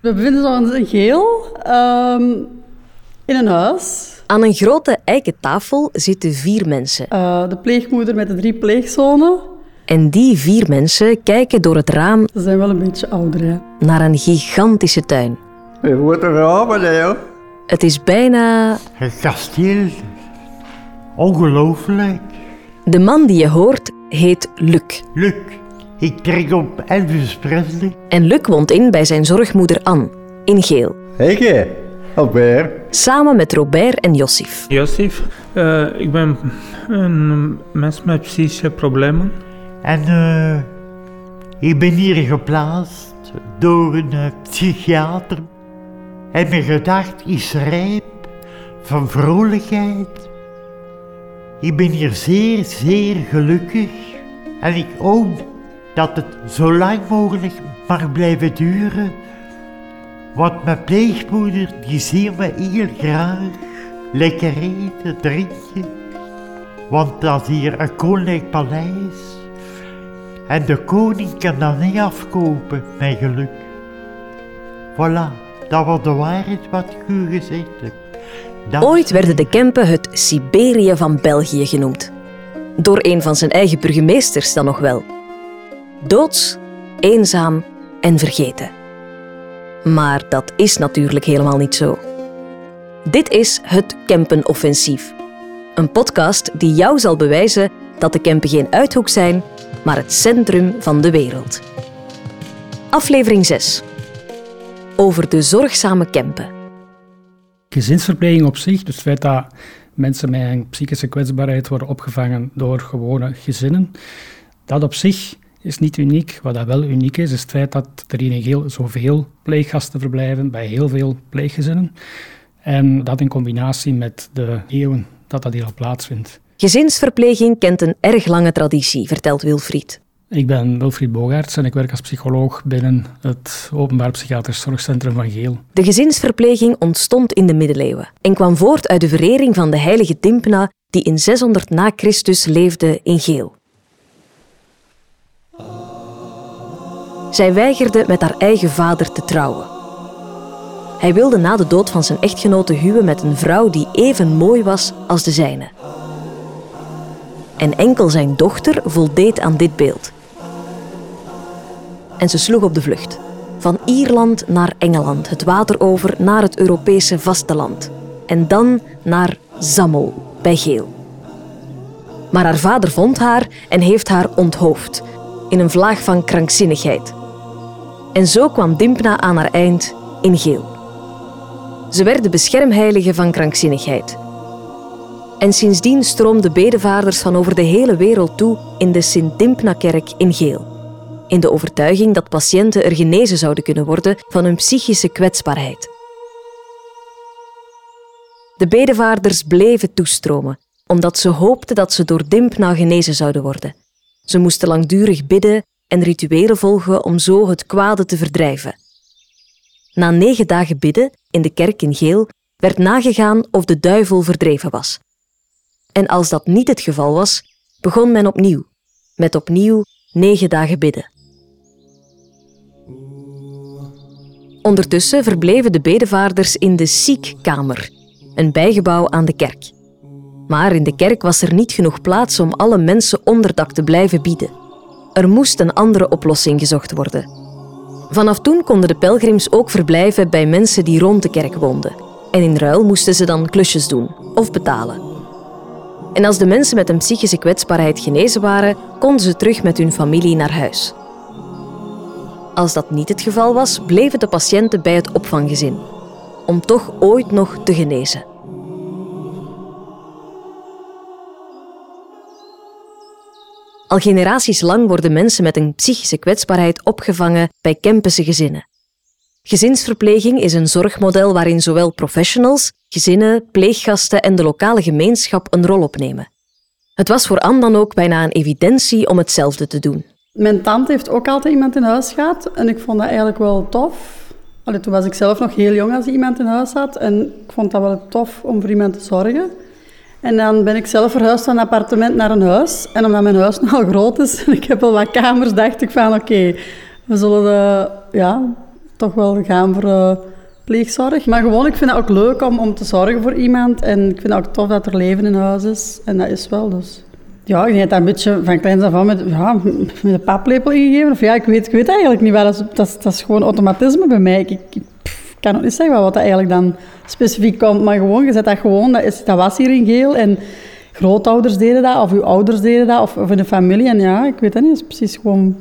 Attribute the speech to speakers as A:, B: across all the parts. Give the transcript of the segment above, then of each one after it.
A: We bevinden ons in Geel, ehm, in een huis.
B: Aan een grote eiken tafel zitten vier mensen.
A: Uh, de pleegmoeder met de drie pleegzonen.
B: En die vier mensen kijken door het raam...
A: Ze zijn wel een beetje ouder, hè.
B: ...naar een gigantische tuin.
C: Je wordt er ramen, hè,
B: Het is bijna...
C: Een kasteel. Ongelooflijk.
B: De man die je hoort heet Luc.
C: Luc. Ik trek op Elvis Presley.
B: En Luc woont in bij zijn zorgmoeder Anne, in Geel.
C: Hé, Robert.
B: Samen met Robert en Jossif.
D: Jossif, uh, ik ben een mens met psychische problemen.
C: En uh, ik ben hier geplaatst door een uh, psychiater. En mijn gedacht is rijp van vrolijkheid. Ik ben hier zeer, zeer gelukkig. En ik hoop dat het zo lang mogelijk mag blijven duren. Want mijn pleegmoeder die ziet me heel graag lekker eten, drinken. Want dat is hier een koninklijk paleis. En de koning kan dat niet afkopen, mijn geluk. Voilà, dat was de waarheid wat ik u gezegd heb.
B: Ooit werden de Kempen het Siberië van België genoemd. Door een van zijn eigen burgemeesters dan nog wel. Doods, eenzaam en vergeten. Maar dat is natuurlijk helemaal niet zo. Dit is het Kempenoffensief. Een podcast die jou zal bewijzen dat de Kempen geen uithoek zijn, maar het centrum van de wereld. Aflevering 6. Over de zorgzame Kempen.
E: Gezinsverpleging op zich, dus het feit dat mensen met een psychische kwetsbaarheid worden opgevangen door gewone gezinnen, dat op zich is niet uniek. Wat dat wel uniek is, is het feit dat er in Geel zoveel pleeggasten verblijven bij heel veel pleeggezinnen. En dat in combinatie met de eeuwen dat dat hier al plaatsvindt.
B: Gezinsverpleging kent een erg lange traditie, vertelt Wilfried.
E: Ik ben Wilfried Bogaerts en ik werk als psycholoog binnen het Openbaar Psychiatrisch Zorgcentrum van Geel.
B: De gezinsverpleging ontstond in de middeleeuwen en kwam voort uit de verering van de heilige Timpna die in 600 na Christus leefde in Geel. Zij weigerde met haar eigen vader te trouwen. Hij wilde na de dood van zijn echtgenote huwen met een vrouw die even mooi was als de zijne. En enkel zijn dochter voldeed aan dit beeld. En ze sloeg op de vlucht. Van Ierland naar Engeland, het water over naar het Europese vasteland. En dan naar Zammel bij Geel. Maar haar vader vond haar en heeft haar onthoofd, in een vlaag van krankzinnigheid. En zo kwam Dimpna aan haar eind in Geel. Ze werd de beschermheilige van krankzinnigheid. En sindsdien stroomden bedevaarders van over de hele wereld toe in de Sint-Dimpna-kerk in Geel. In de overtuiging dat patiënten er genezen zouden kunnen worden van hun psychische kwetsbaarheid. De bedevaarders bleven toestromen, omdat ze hoopten dat ze door Dimpna genezen zouden worden. Ze moesten langdurig bidden en rituelen volgen om zo het kwade te verdrijven. Na negen dagen bidden in de kerk in Geel werd nagegaan of de duivel verdreven was. En als dat niet het geval was, begon men opnieuw, met opnieuw negen dagen bidden. Ondertussen verbleven de bedevaarders in de ziekkamer, een bijgebouw aan de kerk. Maar in de kerk was er niet genoeg plaats om alle mensen onderdak te blijven bieden. Er moest een andere oplossing gezocht worden. Vanaf toen konden de pelgrims ook verblijven bij mensen die rond de kerk woonden. En in ruil moesten ze dan klusjes doen of betalen. En als de mensen met een psychische kwetsbaarheid genezen waren, konden ze terug met hun familie naar huis. Als dat niet het geval was, bleven de patiënten bij het opvanggezin, om toch ooit nog te genezen. Al generaties lang worden mensen met een psychische kwetsbaarheid opgevangen bij Kempense gezinnen. Gezinsverpleging is een zorgmodel waarin zowel professionals, gezinnen, pleeggasten en de lokale gemeenschap een rol opnemen. Het was voor Anne dan ook bijna een evidentie om hetzelfde te doen.
A: Mijn tante heeft ook altijd iemand in huis gehad en ik vond dat eigenlijk wel tof. Allee, toen was ik zelf nog heel jong als iemand in huis had en ik vond dat wel tof om voor iemand te zorgen. En dan ben ik zelf verhuisd van een appartement naar een huis. En omdat mijn huis nogal groot is en ik heb al wat kamers, dacht ik van oké, we zullen de, ja, toch wel gaan voor uh, pleegzorg. Maar gewoon, ik vind het ook leuk om, om te zorgen voor iemand. En ik vind het ook tof dat er leven in huis is. En dat is wel dus. Ja, ik heb dat een beetje van kleins af aan met, ja, met een paplepel ingegeven. Of ja, ik weet, ik weet eigenlijk niet wel. Dat is, dat dat is gewoon automatisme bij mij. Ik, kan ook niet zeggen wat dat eigenlijk dan specifiek komt. Maar gewoon, je zet dat gewoon, dat, is, dat was hier in geel. En grootouders deden dat, of uw ouders deden dat, of, of in de familie. En ja, ik weet het niet, het is precies gewoon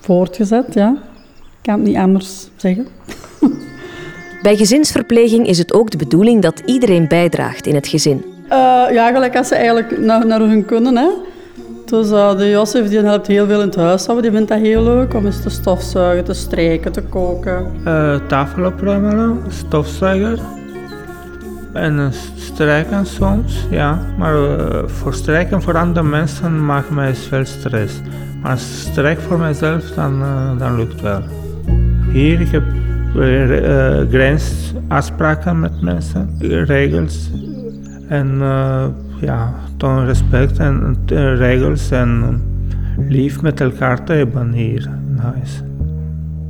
A: voortgezet, ja. Ik kan het niet anders zeggen.
B: Bij gezinsverpleging is het ook de bedoeling dat iedereen bijdraagt in het gezin.
A: Uh, ja, gelijk als ze eigenlijk naar, naar hun kunnen. Hè. Dus de Josef die helpt heel veel in het huishouden. Die vindt dat heel leuk om eens te stofzuigen, te strijken, te koken.
D: Uh, tafel opruimen, stofzuiger. En strijken soms, ja. Maar voor strijken voor andere mensen maakt mij veel stress. Maar strijk voor mezelf, dan, dan lukt wel. Hier, ik heb grensafspraken met mensen, regels. En ja, toon respect en uh, regels en lief met elkaar te hebben hier in huis.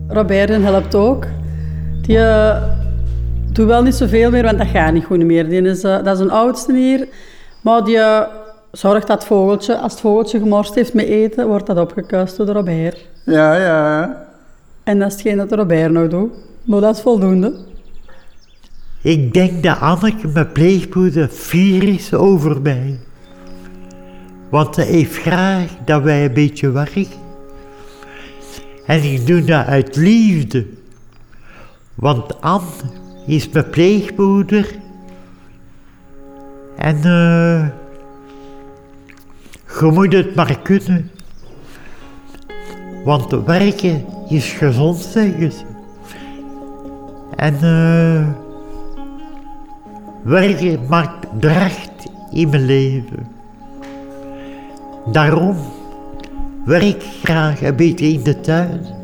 A: Robert helpt ook. Die doet wel niet zoveel meer, want dat gaat niet goed meer. Die is, dat is een oudste hier. Maar die zorgt dat het vogeltje, als het vogeltje gemorst heeft met eten, wordt dat opgekuist door Robert.
F: Ja, ja.
A: En dat is hetgeen dat Robert nog doet. Maar dat is voldoende.
C: Ik denk dat Anneke, mijn pleegmoeder, fier is over mij. Want ze heeft graag dat wij een beetje werken. En ik doe dat uit liefde. Want Anne is mijn pleegmoeder. En uh, je moet het maar kunnen. Want werken is gezond, zeggen ze. En uh, werken maakt dracht in mijn leven. Daarom werk ik graag een beetje in de tuin.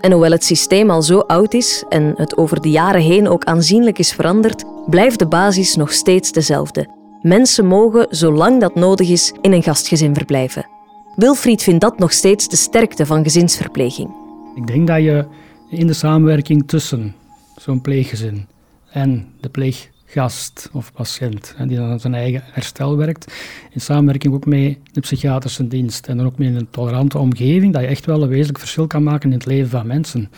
B: En hoewel het systeem al zo oud is en het over de jaren heen ook aanzienlijk is veranderd, blijft de basis nog steeds dezelfde. Mensen mogen, zolang dat nodig is, in een gastgezin verblijven. Wilfried vindt dat nog steeds de sterkte van gezinsverpleging.
E: Ik denk dat je in de samenwerking tussen zo'n pleeggezin en de pleeggast of patiënt, die dan aan zijn eigen herstel werkt, in samenwerking ook met de psychiatrische dienst en dan ook met een tolerante omgeving, dat je echt wel een wezenlijk verschil kan maken in het leven van mensen.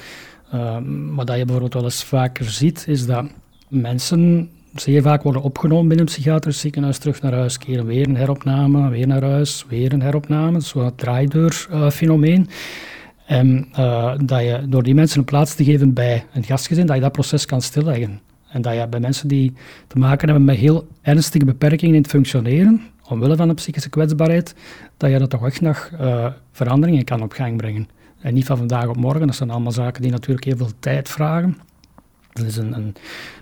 E: Uh, wat je bijvoorbeeld wel eens vaker ziet, is dat mensen zeer vaak worden opgenomen binnen een psychiatrisch ziekenhuis, terug naar huis keren. Weer een heropname, weer naar huis, weer een heropname. Zo'n draaideurfenomeen. Uh, en uh, dat je door die mensen een plaats te geven bij een gastgezin, dat je dat proces kan stilleggen. En dat je bij mensen die te maken hebben met heel ernstige beperkingen in het functioneren, omwille van een psychische kwetsbaarheid, dat je dat toch echt nog uh, veranderingen kan op gang brengen. En niet van vandaag op morgen, dat zijn allemaal zaken die natuurlijk heel veel tijd vragen. Het is een, een,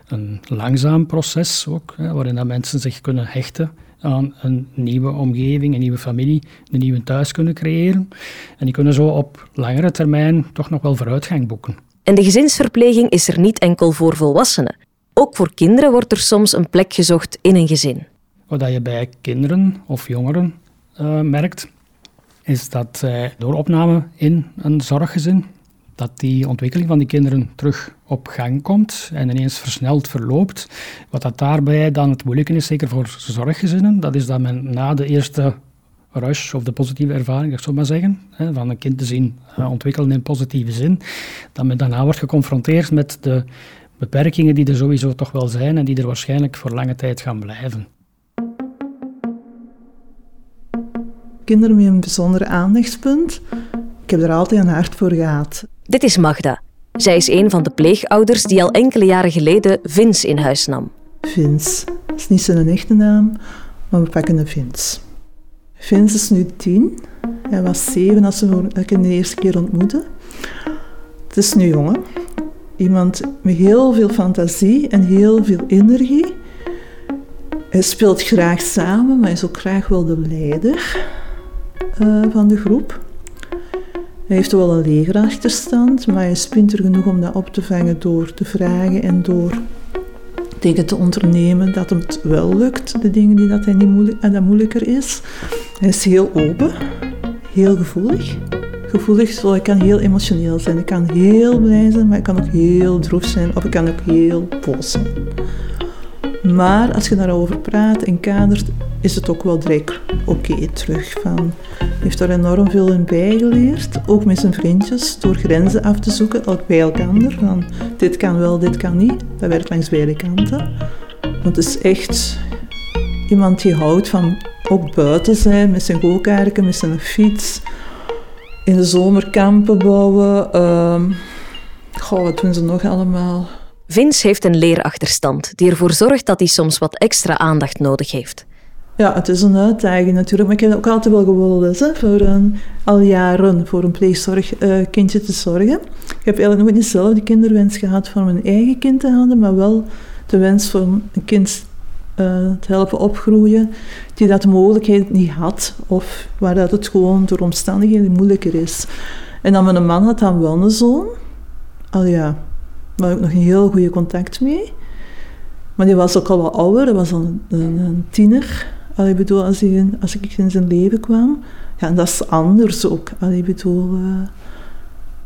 E: een langzaam proces ook, hè, waarin dat mensen zich kunnen hechten aan een nieuwe omgeving, een nieuwe familie, een nieuwe thuis kunnen creëren. En die kunnen zo op langere termijn toch nog wel vooruitgang boeken.
B: En de gezinsverpleging is er niet enkel voor volwassenen. Ook voor kinderen wordt er soms een plek gezocht in een gezin.
E: Wat je bij kinderen of jongeren uh, merkt, is dat door opname in een zorggezin dat die ontwikkeling van die kinderen terug op gang komt en ineens versneld verloopt. Wat dat daarbij dan het moeilijke is, zeker voor zorggezinnen, dat is dat men na de eerste rush of de positieve ervaring, ik zou maar zeggen, van een kind te zien eh, ontwikkelen in positieve zin, dat men daarna wordt geconfronteerd met de beperkingen die er sowieso toch wel zijn en die er waarschijnlijk voor lange tijd gaan blijven.
G: Kinderen met een bijzonder aandachtspunt. Ik heb er altijd een hart voor gehad.
B: Dit is Magda. Zij is een van de pleegouders die al enkele jaren geleden Vins in huis nam.
G: Vins. Dat is niet zijn echte naam, maar we pakken de Vins. Vins is nu tien. Hij was zeven als we ik hem de eerste keer ontmoette. Het is nu jongen. Iemand met heel veel fantasie en heel veel energie. Hij speelt graag samen, maar is ook graag wel de leider uh, van de groep. Hij heeft wel een legerachterstand, maar hij is spinter genoeg om dat op te vangen door te vragen en door dingen te ondernemen dat hem het wel lukt, de dingen die dat hij niet moeilijk, dat moeilijker is. Hij is heel open, heel gevoelig, gevoelig, zo, ik kan heel emotioneel zijn. Ik kan heel blij zijn, maar ik kan ook heel droef zijn of ik kan ook heel boos zijn. Maar als je daarover praat en kadert, is het ook wel direct oké terug. Van, heeft er enorm veel in bijgeleerd, ook met zijn vriendjes, door grenzen af te zoeken, ook bij elkaar. Van, dit kan wel, dit kan niet. Dat werkt langs beide kanten. Want het is echt iemand die houdt van ook buiten zijn, met zijn go-karken, met zijn fiets. In de zomer kampen bouwen. Goh, wat doen ze nog allemaal?
B: Vince heeft een leerachterstand die ervoor zorgt dat hij soms wat extra aandacht nodig heeft.
G: Ja, het is een uitdaging natuurlijk, maar ik heb ook altijd wel gewollen hè, voor een, al jaren voor een pleegzorgkindje uh, te zorgen. Ik heb eigenlijk nooit niet zelf de kinderwens gehad voor mijn eigen kind te houden, maar wel de wens voor een kind uh, te helpen opgroeien die dat de mogelijkheid niet had of waar dat het gewoon door omstandigheden moeilijker is. En dan mijn man had dan wel een zoon. Al ja, waar ik nog een heel goede contact mee. Maar die was ook al wat ouder, dat was al een, een, tiener. Al, ik bedoel, als, als ik in zijn leven kwam. Ja, en dat is anders ook. Al, ik bedoel, uh,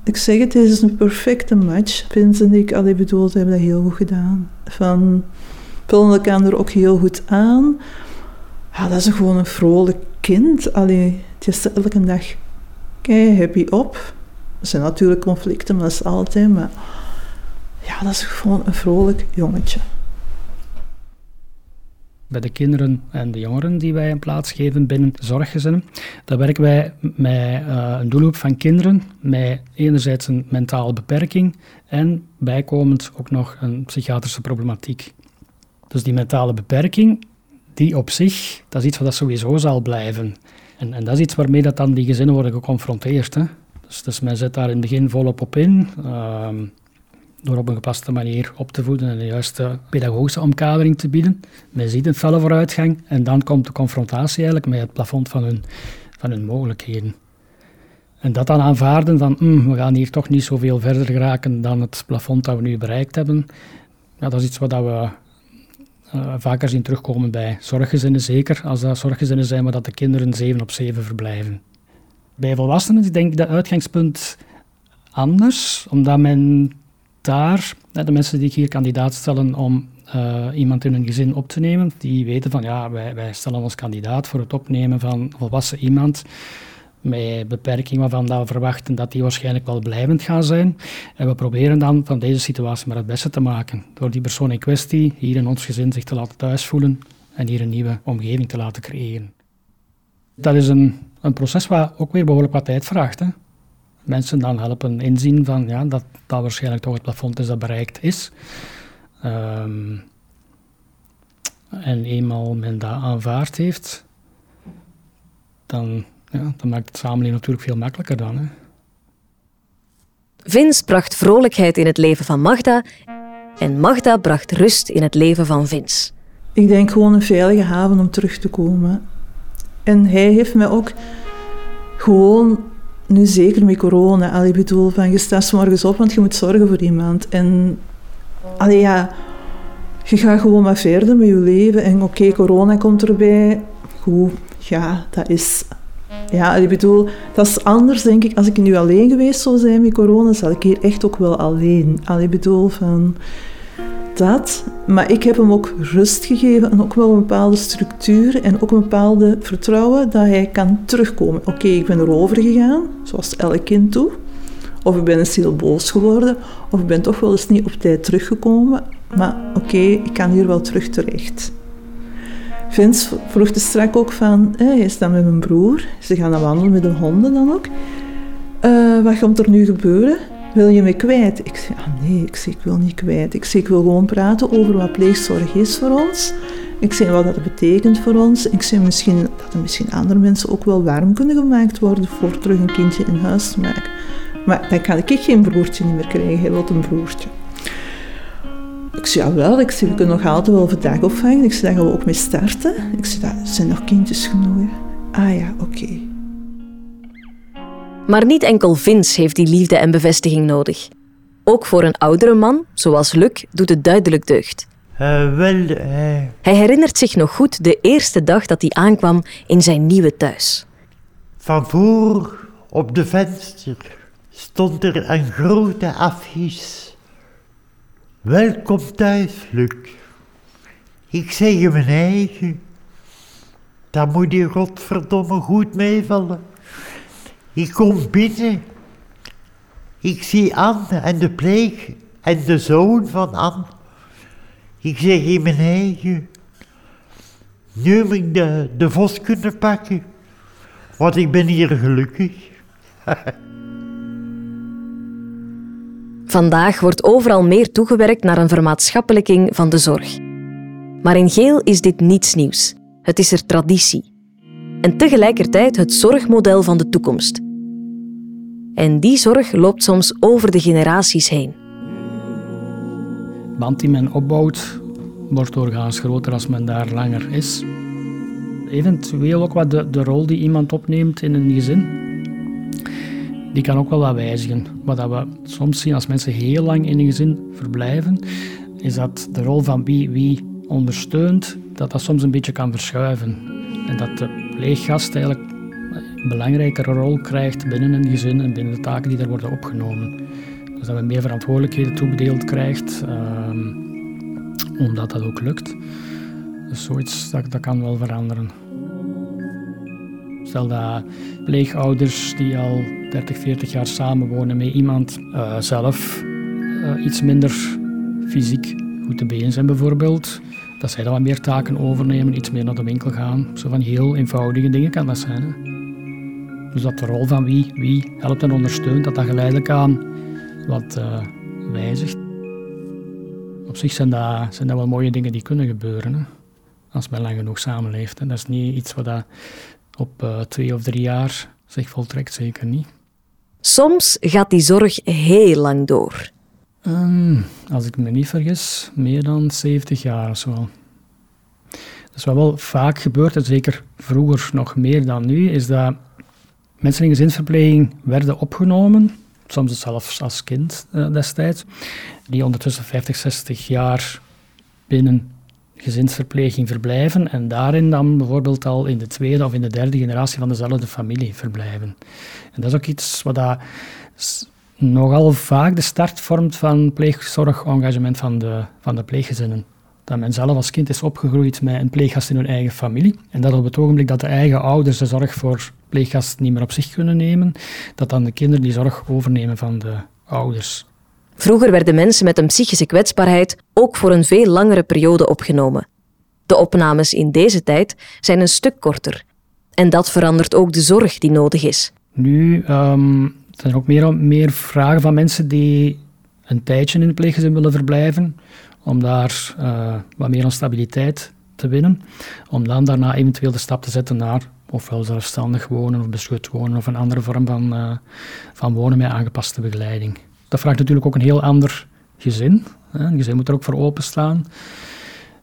G: ik zeg het, het is een perfecte match. Vince en ik, al, ik bedoel, ze hebben dat heel goed gedaan. Van, vullen elkaar ook heel goed aan. Ja, dat is gewoon een vrolijk kind. Allee, het is elke dag kei happy op. Er zijn natuurlijk conflicten, maar dat is altijd. Maar ja, dat is gewoon een vrolijk jongetje.
E: Bij de kinderen en de jongeren die wij een plaats geven binnen zorggezinnen, daar werken wij met uh, een doelgroep van kinderen met enerzijds een mentale beperking en bijkomend ook nog een psychiatrische problematiek. Dus die mentale beperking, die op zich, dat is iets wat sowieso zal blijven. En, en dat is iets waarmee dat dan die gezinnen worden geconfronteerd. Hè. Dus, dus men zet daar in het begin volop op in. Uh, door op een gepaste manier op te voeden en de juiste pedagogische omkadering te bieden. Men ziet een felle vooruitgang en dan komt de confrontatie eigenlijk met het plafond van hun, van hun mogelijkheden. En dat dan aanvaarden van mm, we gaan hier toch niet zoveel verder geraken dan het plafond dat we nu bereikt hebben, ja, dat is iets wat we uh, vaker zien terugkomen bij zorggezinnen, zeker als dat zorggezinnen zijn waar dat de kinderen 7 op 7 verblijven. Bij volwassenen is denk ik dat uitgangspunt anders, omdat men daar, de mensen die hier kandidaat stellen om uh, iemand in hun gezin op te nemen, die weten van ja, wij, wij stellen ons kandidaat voor het opnemen van volwassen iemand met beperking waarvan we verwachten dat die waarschijnlijk wel blijvend gaan zijn. En we proberen dan van deze situatie maar het beste te maken. Door die persoon in kwestie hier in ons gezin zich te laten thuisvoelen en hier een nieuwe omgeving te laten creëren. Dat is een, een proces wat ook weer behoorlijk wat tijd vraagt. Hè. Mensen dan helpen inzien van, ja, dat dat waarschijnlijk toch het plafond is dat bereikt is. Um, en eenmaal men dat aanvaard heeft, dan ja, dat maakt het samenleven natuurlijk veel makkelijker dan. Hè.
B: Vince bracht vrolijkheid in het leven van Magda en Magda bracht rust in het leven van Vince.
G: Ik denk gewoon een veilige haven om terug te komen. En hij heeft mij ook gewoon, nu zeker met corona, al ik bedoel, van je staat morgens op, want je moet zorgen voor iemand. En allee, ja, je gaat gewoon maar verder met je leven. En oké, corona komt erbij. Goed, ja, dat is ja, ik bedoel, dat is anders, denk ik. Als ik nu alleen geweest zou zijn met corona, zat ik hier echt ook wel alleen. Al, ik bedoel, van dat. Maar ik heb hem ook rust gegeven en ook wel een bepaalde structuur en ook een bepaalde vertrouwen dat hij kan terugkomen. Oké, ik ben erover gegaan, zoals elk kind doet. Of ik ben eens heel boos geworden, of ik ben toch wel eens niet op tijd teruggekomen. Maar oké, ik kan hier wel terug terecht. Vince vroeg er straks ook van, hij is dan met mijn broer, ze gaan dan wandelen met de honden dan ook. Uh, wat gaat er nu gebeuren? Wil je me kwijt? Ik zei, ah nee, ik, zeg, ik wil niet kwijt. Ik, zeg, ik wil gewoon praten over wat pleegzorg is voor ons. Ik zei wat dat betekent voor ons. Ik zei misschien, dat er misschien andere mensen ook wel warm kunnen gemaakt worden voor terug een kindje in huis te maken. Maar dan kan ik geen broertje niet meer krijgen. Hij wil een broertje. Ik zei, ja wel, ik zei, we kunnen nog altijd wel vandaag opvangen. Ik zei, daar gaan we ook mee starten. Ik zei, dat zijn nog kindjes genoeg. Ah ja, oké.
B: Maar niet enkel Vince heeft die liefde en bevestiging nodig. Ook voor een oudere man, zoals Luc, doet het duidelijk deugd.
C: Uh, wel, uh...
B: Hij herinnert zich nog goed de eerste dag dat hij aankwam in zijn nieuwe thuis.
C: Van voor Op de venster stond er een grote affiche. Welkom thuis, Luc. Ik zeg in mijn eigen. Dat moet die godverdomme goed meevallen. Ik kom binnen. Ik zie Anne en de pleeg en de zoon van Anne. Ik zeg in mijn eigen. Nu heb ik de, de vos kunnen pakken. Want ik ben hier gelukkig.
B: Vandaag wordt overal meer toegewerkt naar een vermaatschappelijking van de zorg. Maar in Geel is dit niets nieuws. Het is er traditie. En tegelijkertijd het zorgmodel van de toekomst. En die zorg loopt soms over de generaties heen.
E: Band die men opbouwt wordt doorgaans groter als men daar langer is. Eventueel ook wat de, de rol die iemand opneemt in een gezin. Die kan ook wel wat wijzigen. Wat we soms zien als mensen heel lang in een gezin verblijven, is dat de rol van wie wie ondersteunt, dat dat soms een beetje kan verschuiven. En dat de pleeggast eigenlijk een belangrijkere rol krijgt binnen een gezin en binnen de taken die daar worden opgenomen. Dus dat we meer verantwoordelijkheden toebedeeld krijgt, ehm, omdat dat ook lukt. Dus zoiets, dat, dat kan wel veranderen. Stel dat pleegouders die al 30, 40 jaar samenwonen met iemand uh, zelf uh, iets minder fysiek goed te been zijn bijvoorbeeld, dat zij dan wat meer taken overnemen, iets meer naar de winkel gaan. Zo van heel eenvoudige dingen kan dat zijn. Dus dat de rol van wie, wie helpt en ondersteunt, dat dat geleidelijk aan wat uh, wijzigt. Op zich zijn dat, zijn dat wel mooie dingen die kunnen gebeuren. Hè? Als men lang genoeg samenleeft. Hè? Dat is niet iets wat dat op uh, twee of drie jaar zich voltrekt, zeker niet.
B: Soms gaat die zorg heel lang door.
E: Um, als ik me niet vergis, meer dan 70 jaar of zo. Dus wat wel vaak gebeurt, en zeker vroeger nog meer dan nu, is dat mensen in gezinsverpleging werden opgenomen, soms zelfs als kind uh, destijds, die ondertussen 50, 60 jaar binnen gezinsverpleging verblijven en daarin dan bijvoorbeeld al in de tweede of in de derde generatie van dezelfde familie verblijven. En dat is ook iets wat dat nogal vaak de start vormt van pleegzorgengagement van de, van de pleeggezinnen. Dat men zelf als kind is opgegroeid met een pleeggast in hun eigen familie. En dat op het ogenblik dat de eigen ouders de zorg voor pleeggast niet meer op zich kunnen nemen, dat dan de kinderen die zorg overnemen van de ouders.
B: Vroeger werden mensen met een psychische kwetsbaarheid ook voor een veel langere periode opgenomen. De opnames in deze tijd zijn een stuk korter. En dat verandert ook de zorg die nodig is.
E: Nu um, zijn er ook meer, meer vragen van mensen die een tijdje in het pleeggezin willen verblijven, om daar uh, wat meer aan stabiliteit te winnen, om dan daarna eventueel de stap te zetten naar ofwel zelfstandig wonen of beschut wonen of een andere vorm van, uh, van wonen met aangepaste begeleiding. Dat vraagt natuurlijk ook een heel ander gezin. Hè. Een gezin moet er ook voor openstaan.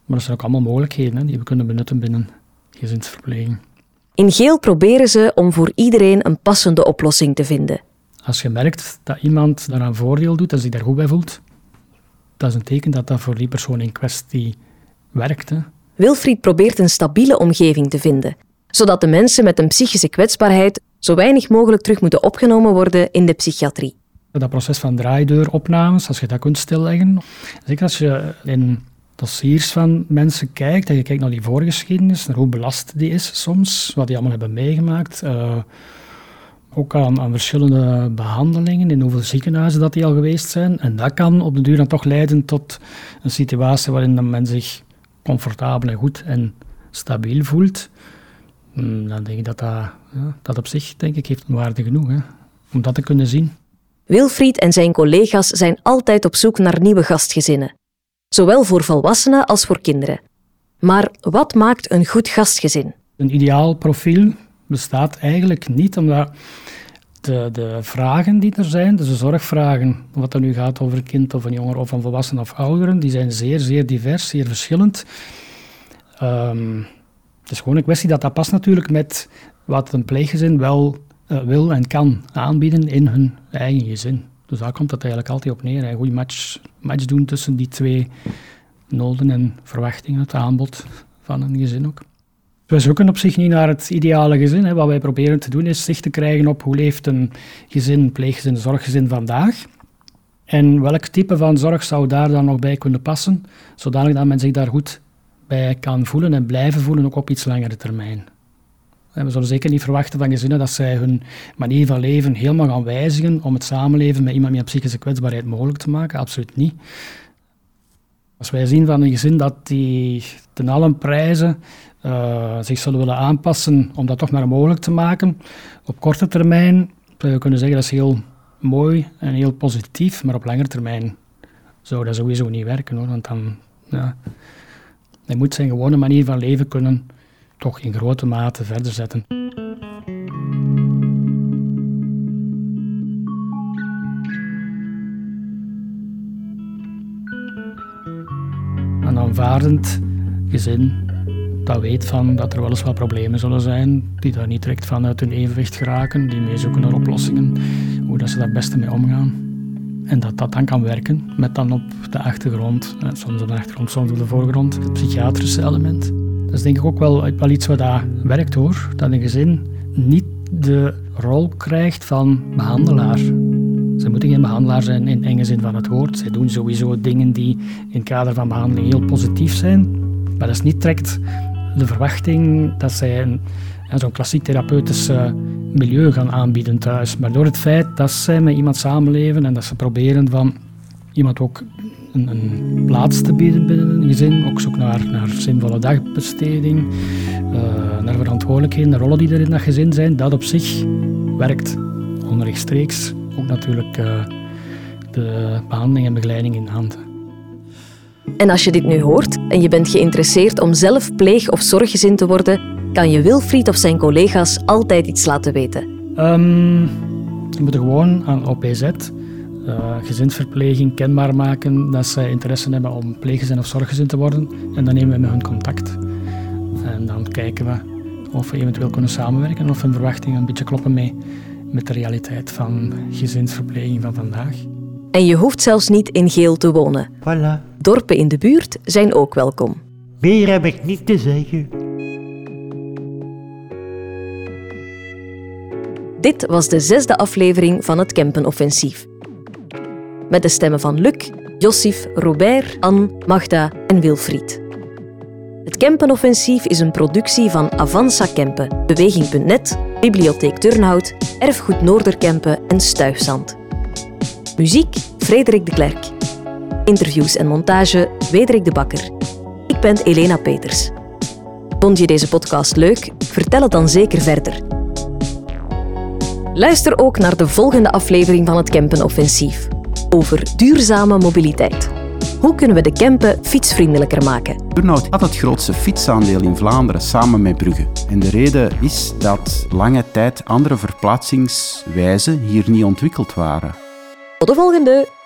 E: Maar er zijn ook allemaal mogelijkheden hè, die we kunnen benutten binnen gezinsverpleging.
B: In Geel proberen ze om voor iedereen een passende oplossing te vinden.
E: Als je merkt dat iemand daaraan voordeel doet en zich daar goed bij voelt, dat is een teken dat dat voor die persoon in kwestie werkt. Hè.
B: Wilfried probeert een stabiele omgeving te vinden, zodat de mensen met een psychische kwetsbaarheid zo weinig mogelijk terug moeten opgenomen worden in de psychiatrie.
E: Dat proces van draaideuropnames, als je dat kunt stilleggen, zeker als je in dossiers van mensen kijkt en je kijkt naar die voorgeschiedenis, naar hoe belast die is soms, wat die allemaal hebben meegemaakt, uh, ook aan, verschillende behandelingen, in hoeveel ziekenhuizen dat die al geweest zijn. En dat kan op de duur dan toch leiden tot een situatie waarin men zich comfortabel en goed en stabiel voelt. Hmm, dan denk ik dat dat, ja, dat op zich denk ik, heeft waarde genoeg hè, om dat te kunnen zien.
B: Wilfried en zijn collega's zijn altijd op zoek naar nieuwe gastgezinnen, zowel voor volwassenen als voor kinderen. Maar wat maakt een goed gastgezin?
E: Een ideaal profiel bestaat eigenlijk niet, omdat de, de vragen die er zijn, dus de zorgvragen, wat er nu gaat over een kind of een jonger of een volwassene of ouderen, die zijn zeer, zeer divers, zeer verschillend. Um, het is gewoon een kwestie dat dat past natuurlijk met wat een pleeggezin wel uh, wil en kan aanbieden in hun eigen gezin. Dus daar komt het eigenlijk altijd op neer. Een goede match, match doen tussen die twee noden en verwachtingen, het aanbod van een gezin ook. We zoeken op zich niet naar het ideale gezin. Hè. Wat wij proberen te doen is zicht te krijgen op hoe leeft een gezin, pleeggezin, zorggezin vandaag. En welk type van zorg zou daar dan nog bij kunnen passen, zodanig dat men zich daar goed bij kan voelen en blijven voelen, ook op iets langere termijn. We zullen zeker niet verwachten van gezinnen dat zij hun manier van leven helemaal gaan wijzigen om het samenleven met iemand met psychische kwetsbaarheid mogelijk te maken. Absoluut niet. Als wij zien van een gezin dat die ten allen prijzen uh, zich zullen willen aanpassen om dat toch maar mogelijk te maken, op korte termijn zou je kunnen zeggen dat is heel mooi en heel positief, maar op lange termijn zou dat sowieso niet werken hoor, want dan, ja, hij moet zijn gewone manier van leven kunnen toch in grote mate verder zetten. Een aanvaardend gezin dat weet van dat er wel eens wat problemen zullen zijn, die daar niet direct vanuit hun evenwicht geraken, die mee zoeken naar oplossingen, hoe dat ze daar het beste mee omgaan. En dat dat dan kan werken, met dan op de achtergrond, eh, soms op de achtergrond, soms op de voorgrond, het psychiatrische element. Dat is denk ik ook wel, iets wat daar werkt hoor, dat een gezin niet de rol krijgt van behandelaar. Ze moeten geen behandelaar zijn in enge zin van het woord. Zij doen sowieso dingen die in het kader van behandeling heel positief zijn. Maar dat is niet direct de verwachting dat zij een, zo'n klassiek therapeutisch milieu gaan aanbieden thuis. Maar door het feit dat zij met iemand samenleven en dat ze proberen van iemand ook een, een plaats te bieden binnen een gezin, ook zoek naar, naar zinvolle dagbesteding, uh, naar verantwoordelijkheden, de rollen die er in dat gezin zijn, dat op zich werkt onrechtstreeks. Ook natuurlijk uh, de behandeling en begeleiding in handen.
B: En als je dit nu hoort en je bent geïnteresseerd om zelf pleeg- of zorggezin te worden, kan je Wilfried of zijn collega's altijd iets laten weten.
E: Um, je moet gewoon aan OPZ, uh, eh, gezinsverpleging, kenbaar maken dat zij interesse hebben om pleeggezin of zorggezin te worden. En dan nemen we met hun contact. En dan kijken we of we eventueel kunnen samenwerken of hun verwachtingen een beetje kloppen mee met de realiteit van gezinsverpleging van vandaag.
B: En je hoeft zelfs niet in Geel te wonen.
C: Voilà.
B: Dorpen in de buurt zijn ook welkom.
C: Meer heb ik niet te zeggen.
B: Dit was de zesde aflevering van het Kempenoffensief. Met de stemmen van Luc, Jossif, Robert, Anne, Magda en Wilfried. Het Kempenoffensief is een productie van Avanza Kempen, Beweging.net, Bibliotheek Turnhout, Erfgoed Noorderkempen en Stuifzand. Muziek Frederik de Klerk. Interviews en montage Wederik de Bakker. Ik ben Elena Peters. Vond je deze podcast leuk? Vertel het dan zeker verder. Luister ook naar de volgende aflevering van het Kempenoffensief over duurzame mobiliteit. Hoe kunnen we de Kempen fietsvriendelijker maken?
F: Turnhout had het grootste fietsaandeel in Vlaanderen samen met Brugge. En de reden is dat lange tijd andere verplaatsingswijzen hier niet ontwikkeld waren.
B: Tot de volgende!